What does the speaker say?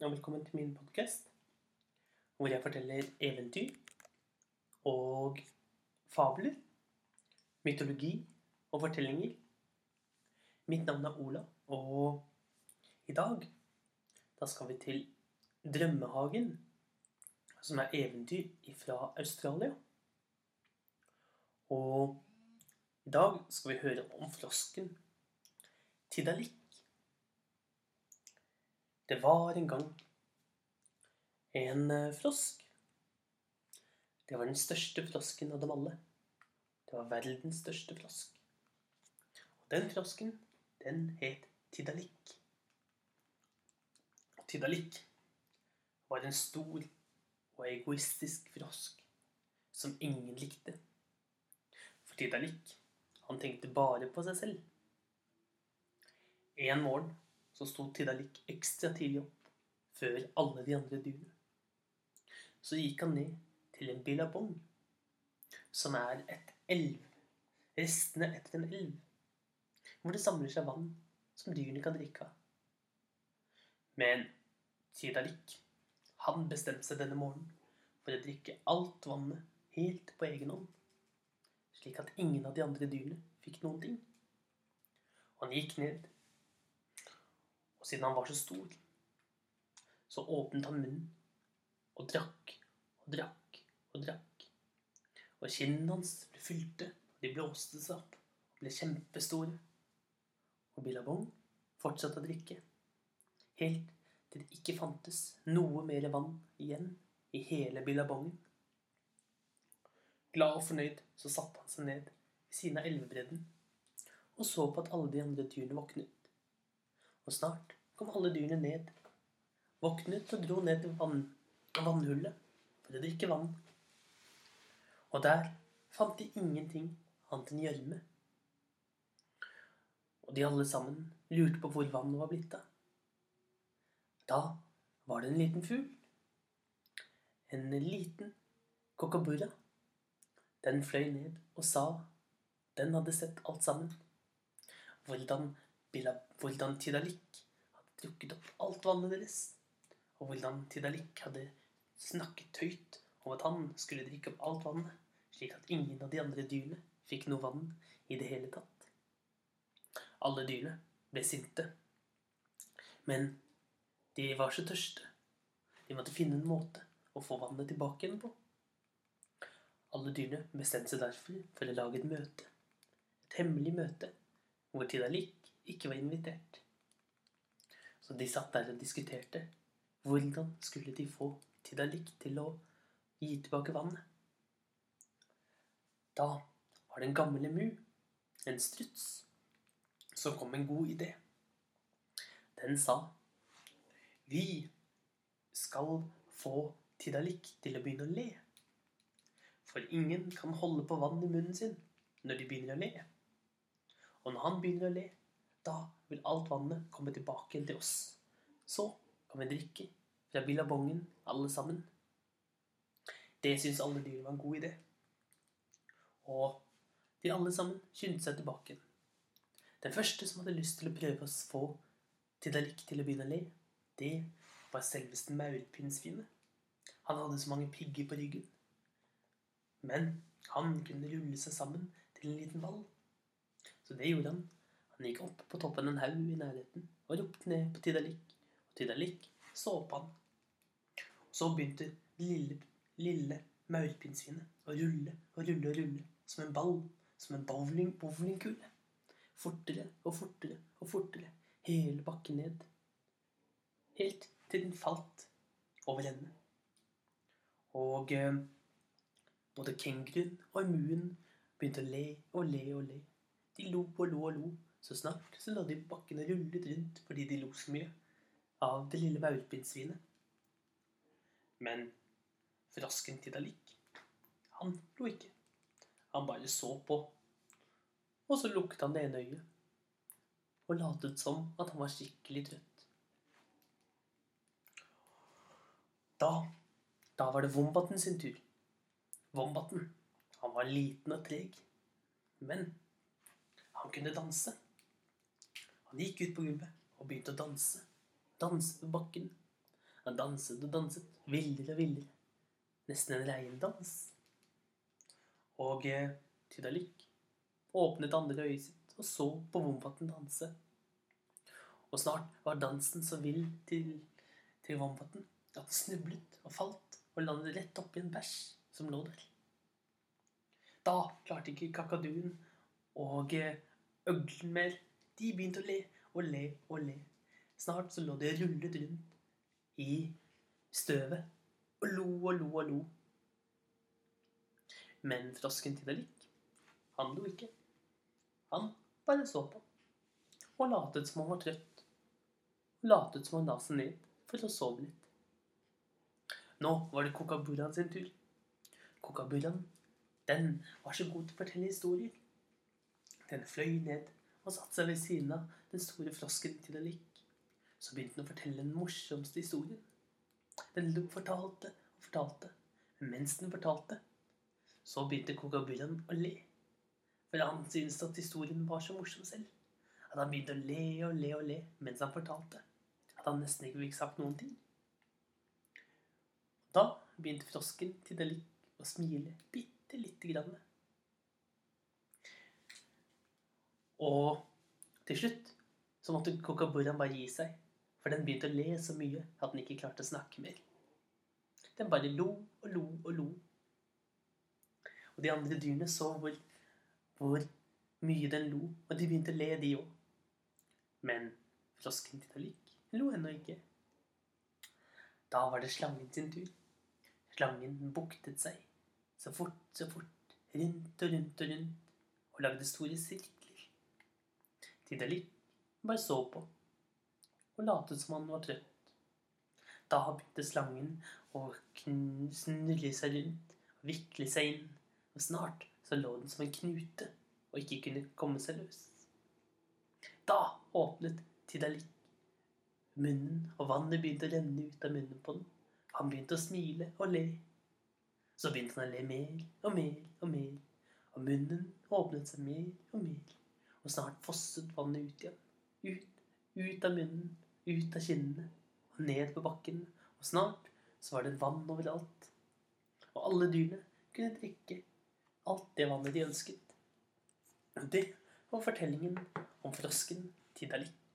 og velkommen til min podkast, hvor jeg forteller eventyr og fabler, mytologi og fortellinger. Mitt navn er Ola, og i dag da skal vi til Drømmehagen, som er eventyr fra Australia. Og i dag skal vi høre om frosken Tidalik. Det var en gang en eh, frosk. Det var den største frosken av dem alle. Det var verdens største frosk. Og den frosken, den het Tidalik. Og Tidalik var en stor og egoistisk frosk som ingen likte. For Tidalik, han tenkte bare på seg selv. En morgen så sto Tidalik ekstra tidlig opp før alle de andre dyrene. Så gikk han ned til en billabong, som er et elv, restene etter en elv, hvor det samler seg vann som dyrene kan drikke av. Men Tidalik, han bestemte seg denne morgenen for å drikke alt vannet helt på egen hånd, slik at ingen av de andre dyrene fikk noen ting. Og han gikk ned og siden han var så stor, så åpnet han munnen og drakk og drakk og drakk. Og kinnene hans ble fylte, og de blåste seg opp og ble kjempestore. Og Billabong fortsatte å drikke, helt til det ikke fantes noe mer vann igjen i hele Billabongen. Glad og fornøyd så satte han seg ned ved siden av elvebredden og så på at alle de andre dyrene våknet. Og snart kom alle dyrene ned, våknet og dro ned til vann, vannhullet for å drikke vann. Og der fant de ingenting annet enn gjørme. Og de alle sammen lurte på hvor vannet var blitt av. Da var det en liten fugl. En liten kokkaburra. Den fløy ned og sa den hadde sett alt sammen. Hvordan, hvordan Tidalik drukket opp alt vannet deres, og hvordan Tidalik hadde snakket høyt om at han skulle drikke opp alt vannet, slik at ingen av de andre dyrene fikk noe vann i det hele tatt. Alle dyrene ble sinte, men de var så tørste. De måtte finne en måte å få vannet tilbake igjen på. Alle dyrene bestemte seg derfor for å lage et møte. Et hemmelig møte hvor Tidalik ikke var invitert. Så de satt der og diskuterte. Hvordan skulle de få Tidalik til å gi tilbake vannet? Da var det en gammel emu, en struts, som kom med en god idé. Den sa Vi skal få Tidalik til å begynne å le. For ingen kan holde på vann i munnen sin når de begynner å le. Og når han begynner å le, da vil alt vannet komme tilbake til oss. Så kan vi drikke fra billabongen, alle sammen. Det syns alle dyr var en god idé. Og de alle sammen skyndte seg tilbake. Den første som hadde lyst til å prøve å få Tidalik til å begynne å le, det var selveste maurpinnsvinet. Han hadde så mange pigger på ryggen. Men han kunne rulle seg sammen til en liten ball. Så det gjorde han han gikk opp på toppen en haug i nærheten og ropte ned på Tidalik. Og Tidalik så på han. Så begynte det lille, lille maurpinnsvinet å rulle og rulle og rulle som en ball, som en bowling, bowlingkule. Fortere og fortere og fortere hele bakken ned. Helt til den falt over ende. Og eh, både kenguruen og emuen begynte å le og le og le. De lo og lo og lo så snart så lå de på bakken og rullet rundt fordi de lo så mye av det lille maurpinnsvinet. Men frosken Tidalik, han lo ikke. Han bare så på, og så lukket han det ene øyet og latet som at han var skikkelig trøtt. Da, da var det Vombaten sin tur. Vombaten, han var liten og treg, men han kunne danse. Han gikk ut på gulvet og begynte å danse. Danse på bakken. Han danset og danset, villere og villere. Nesten en reindans. Og eh, Tydalik åpnet andre øyet sitt og så på Vomvatten danse. Og snart var dansen så vill til, til Vomvatten at den snublet og falt og landet rett oppi en bæsj som lå der. Da klarte ikke kakaduen og eh, øglen mer. De begynte å le og le og le. Snart så lå de rullet rundt i støvet og lo og lo og lo. Men frosken Tidalik, han lo ikke. Han bare så på og latet som han var trøtt. Og latet som han la seg ned for å sove litt. Nå var det Kokaburan sin tur. Kokaburan, den var så god til å fortelle historier. Den fløy ned og satte seg ved siden av den store frosken Tidalik. Så begynte han å fortelle den morsomste historien. Den fortalte og fortalte. Men mens den fortalte, så begynte Kokaburan å le. For han syntes at historien var så morsom selv. At han begynte å le og le og le mens han fortalte. At han nesten ikke fikk sagt noen ting. Da begynte frosken Tidalik å smile bitte lite grann. Og til slutt så måtte kokaburraen bare gi seg. For den begynte å le så mye at den ikke klarte å snakke mer. Den bare lo og lo og lo. Og de andre dyrene så hvor, hvor mye den lo, og de begynte å le, de òg. Men frosken Titalik lo ennå ikke. Da var det slangen sin tur. Slangen buktet seg så fort, så fort, rundt og rundt og rundt, og lagde store sirkler. Tidalik bare så på og latet som han var trøtt. Da begynte slangen å snurre seg rundt og vikle seg inn, og snart så lå den som en knute og ikke kunne komme seg løs. Da åpnet Tidalik munnen, og vannet begynte å renne ut av munnen på den. Han begynte å smile og le. Så begynte han å le mer og mer og mer, og munnen åpnet seg mer og mer, og snart fosset vannet ut igjen. Ut, ut av munnen, ut av kinnene, og ned på bakken, og snart så var det vann overalt. Og alle dyrene kunne drikke alt det vannet de ønsket. Og det var fortellingen om frosken Tidalik.